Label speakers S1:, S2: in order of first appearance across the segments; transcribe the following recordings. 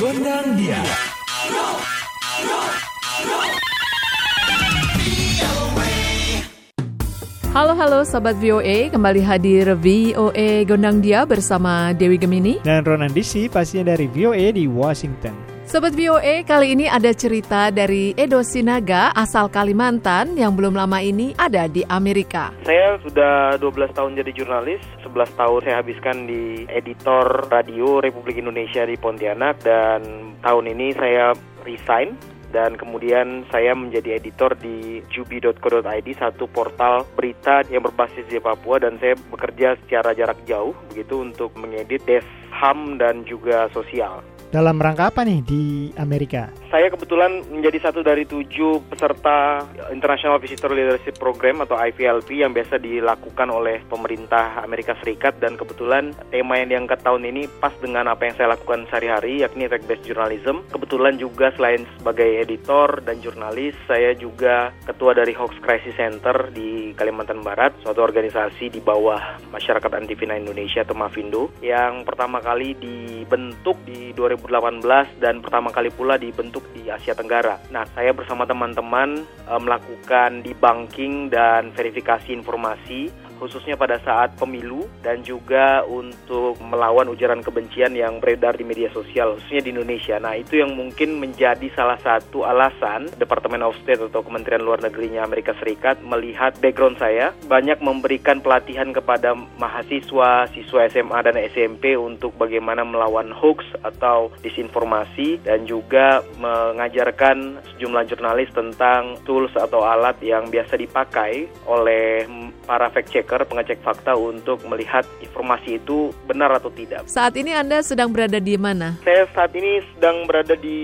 S1: Gondang dia.
S2: Halo halo Sobat VOA, kembali hadir VOA Gondang Dia bersama Dewi Gemini.
S3: Dan Ronan DC pastinya dari VOA di Washington.
S2: Sobat VOA, kali ini ada cerita dari Edo Sinaga asal Kalimantan yang belum lama ini ada di Amerika.
S4: Saya sudah 12 tahun jadi jurnalis, 11 tahun saya habiskan di editor radio Republik Indonesia di Pontianak dan tahun ini saya resign dan kemudian saya menjadi editor di jubi.co.id satu portal berita yang berbasis di Papua dan saya bekerja secara jarak jauh begitu untuk mengedit desk HAM dan juga sosial.
S3: Dalam rangka apa nih di Amerika?
S4: Saya kebetulan menjadi satu dari tujuh peserta International Visitor Leadership Program atau IVLP yang biasa dilakukan oleh pemerintah Amerika Serikat dan kebetulan tema yang diangkat tahun ini pas dengan apa yang saya lakukan sehari-hari yakni fact-based journalism. Kebetulan juga selain sebagai editor dan jurnalis, saya juga ketua dari Hoax Crisis Center di Kalimantan Barat, suatu organisasi di bawah Masyarakat Anti Fitnah Indonesia atau MAFINDO yang pertama kali dibentuk di 2018 dan pertama kali pula dibentuk di Asia Tenggara. Nah, saya bersama teman-teman e, melakukan debunking dan verifikasi informasi khususnya pada saat pemilu dan juga untuk melawan ujaran kebencian yang beredar di media sosial khususnya di Indonesia. Nah, itu yang mungkin menjadi salah satu alasan Departemen of State atau Kementerian Luar Negerinya Amerika Serikat melihat background saya banyak memberikan pelatihan kepada mahasiswa, siswa SMA dan SMP untuk bagaimana melawan hoax atau disinformasi dan juga mengajarkan sejumlah jurnalis tentang tools atau alat yang biasa dipakai oleh para fact checker, pengecek fakta untuk melihat informasi itu benar atau tidak.
S2: Saat ini Anda sedang berada di mana?
S4: Saya saat ini sedang berada di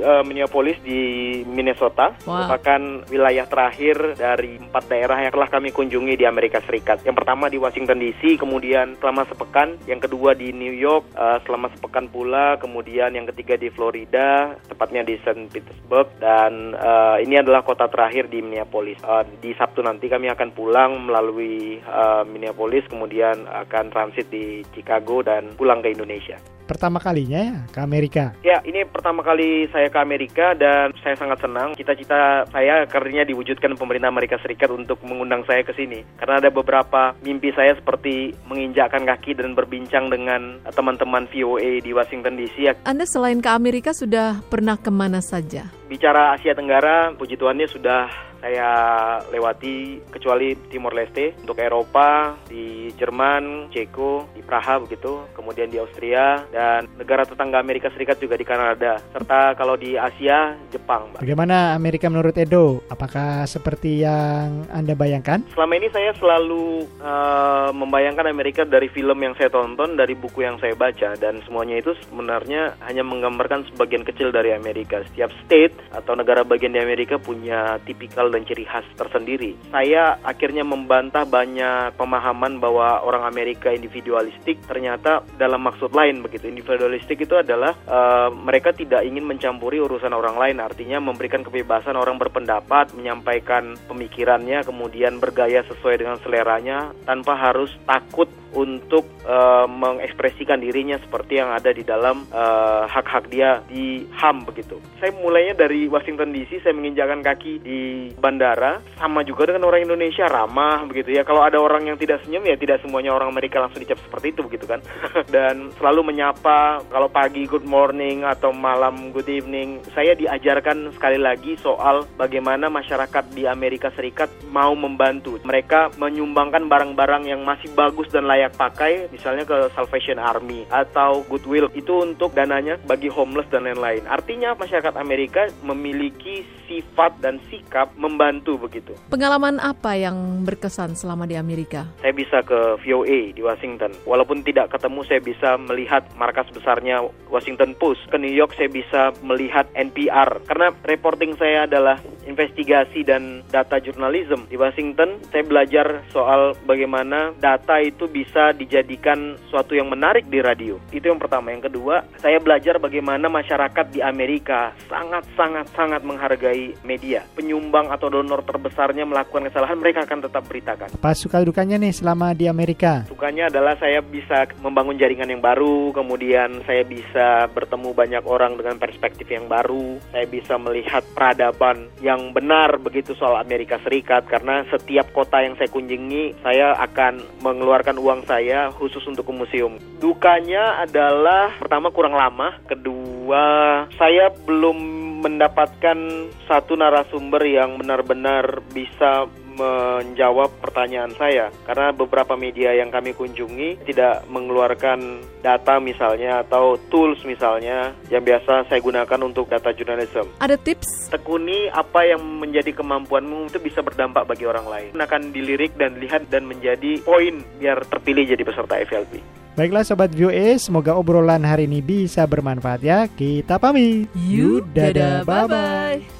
S4: uh, Minneapolis di Minnesota, wow. merupakan wilayah terakhir dari empat daerah yang telah kami kunjungi di Amerika Serikat. Yang pertama di Washington DC, kemudian selama sepekan, yang kedua di New York uh, selama sepekan pula, kemudian yang ketiga di Florida, tepatnya di St. Petersburg, dan uh, ini adalah kota terakhir di Minneapolis. Uh, di Sabtu nanti kami akan pulang melalui melalui uh, Minneapolis, kemudian akan transit di Chicago dan pulang ke Indonesia.
S3: Pertama kalinya ya ke Amerika?
S4: Ya, ini pertama kali saya ke Amerika dan saya sangat senang. Cita-cita saya akhirnya diwujudkan pemerintah Amerika Serikat untuk mengundang saya ke sini. Karena ada beberapa mimpi saya seperti menginjakkan kaki dan berbincang dengan teman-teman VOA di Washington DC.
S2: Anda selain ke Amerika sudah pernah ke mana saja?
S4: Bicara Asia Tenggara, puji Tuhannya sudah saya lewati kecuali Timor Leste untuk Eropa di Jerman, Ceko, di Praha begitu, kemudian di Austria dan negara tetangga Amerika Serikat juga di Kanada serta kalau di Asia Jepang.
S3: Mbak. Bagaimana Amerika menurut Edo? Apakah seperti yang Anda bayangkan?
S4: Selama ini saya selalu uh, membayangkan Amerika dari film yang saya tonton, dari buku yang saya baca dan semuanya itu sebenarnya hanya menggambarkan sebagian kecil dari Amerika. Setiap state atau negara bagian di Amerika punya tipikal dan ciri khas tersendiri. Saya akhirnya membantah banyak pemahaman bahwa orang Amerika individualistik ternyata dalam maksud lain begitu. Individualistik itu adalah uh, mereka tidak ingin mencampuri urusan orang lain, artinya memberikan kebebasan orang berpendapat, menyampaikan pemikirannya, kemudian bergaya sesuai dengan seleranya tanpa harus takut untuk uh, mengekspresikan dirinya seperti yang ada di dalam uh, hak-hak dia di HAM begitu. Saya mulainya dari Washington DC, saya menginjakan kaki di bandara, sama juga dengan orang Indonesia ramah begitu ya. Kalau ada orang yang tidak senyum ya tidak semuanya orang Amerika langsung dicap seperti itu begitu kan. Dan selalu menyapa kalau pagi good morning atau malam good evening. Saya diajarkan sekali lagi soal bagaimana masyarakat di Amerika Serikat mau membantu. Mereka menyumbangkan barang-barang yang masih bagus dan layak layak pakai misalnya ke Salvation Army atau Goodwill itu untuk dananya bagi homeless dan lain-lain. Artinya masyarakat Amerika memiliki sifat dan sikap membantu begitu.
S2: Pengalaman apa yang berkesan selama di Amerika?
S4: Saya bisa ke VOA di Washington. Walaupun tidak ketemu saya bisa melihat markas besarnya Washington Post. Ke New York saya bisa melihat NPR karena reporting saya adalah investigasi dan data jurnalism di Washington, saya belajar soal bagaimana data itu bisa dijadikan suatu yang menarik di radio. Itu yang pertama. Yang kedua, saya belajar bagaimana masyarakat di Amerika sangat-sangat-sangat menghargai media. Penyumbang atau donor terbesarnya melakukan kesalahan, mereka akan tetap beritakan.
S3: Apa suka dukanya nih selama di Amerika?
S4: Sukanya adalah saya bisa membangun jaringan yang baru, kemudian saya bisa bertemu banyak orang dengan perspektif yang baru, saya bisa melihat peradaban yang benar begitu soal Amerika Serikat karena setiap kota yang saya kunjungi saya akan mengeluarkan uang saya khusus untuk ke museum. Dukanya adalah pertama kurang lama, kedua saya belum mendapatkan satu narasumber yang benar-benar bisa menjawab pertanyaan saya karena beberapa media yang kami kunjungi tidak mengeluarkan data misalnya atau tools misalnya yang biasa saya gunakan untuk data journalism.
S2: Ada tips?
S4: Tekuni apa yang menjadi kemampuanmu itu bisa berdampak bagi orang lain. Akan dilirik dan lihat dan menjadi poin biar terpilih jadi peserta FLP.
S3: Baiklah Sobat VOA, semoga obrolan hari ini bisa bermanfaat ya. Kita pamit.
S2: You dadah, bye-bye.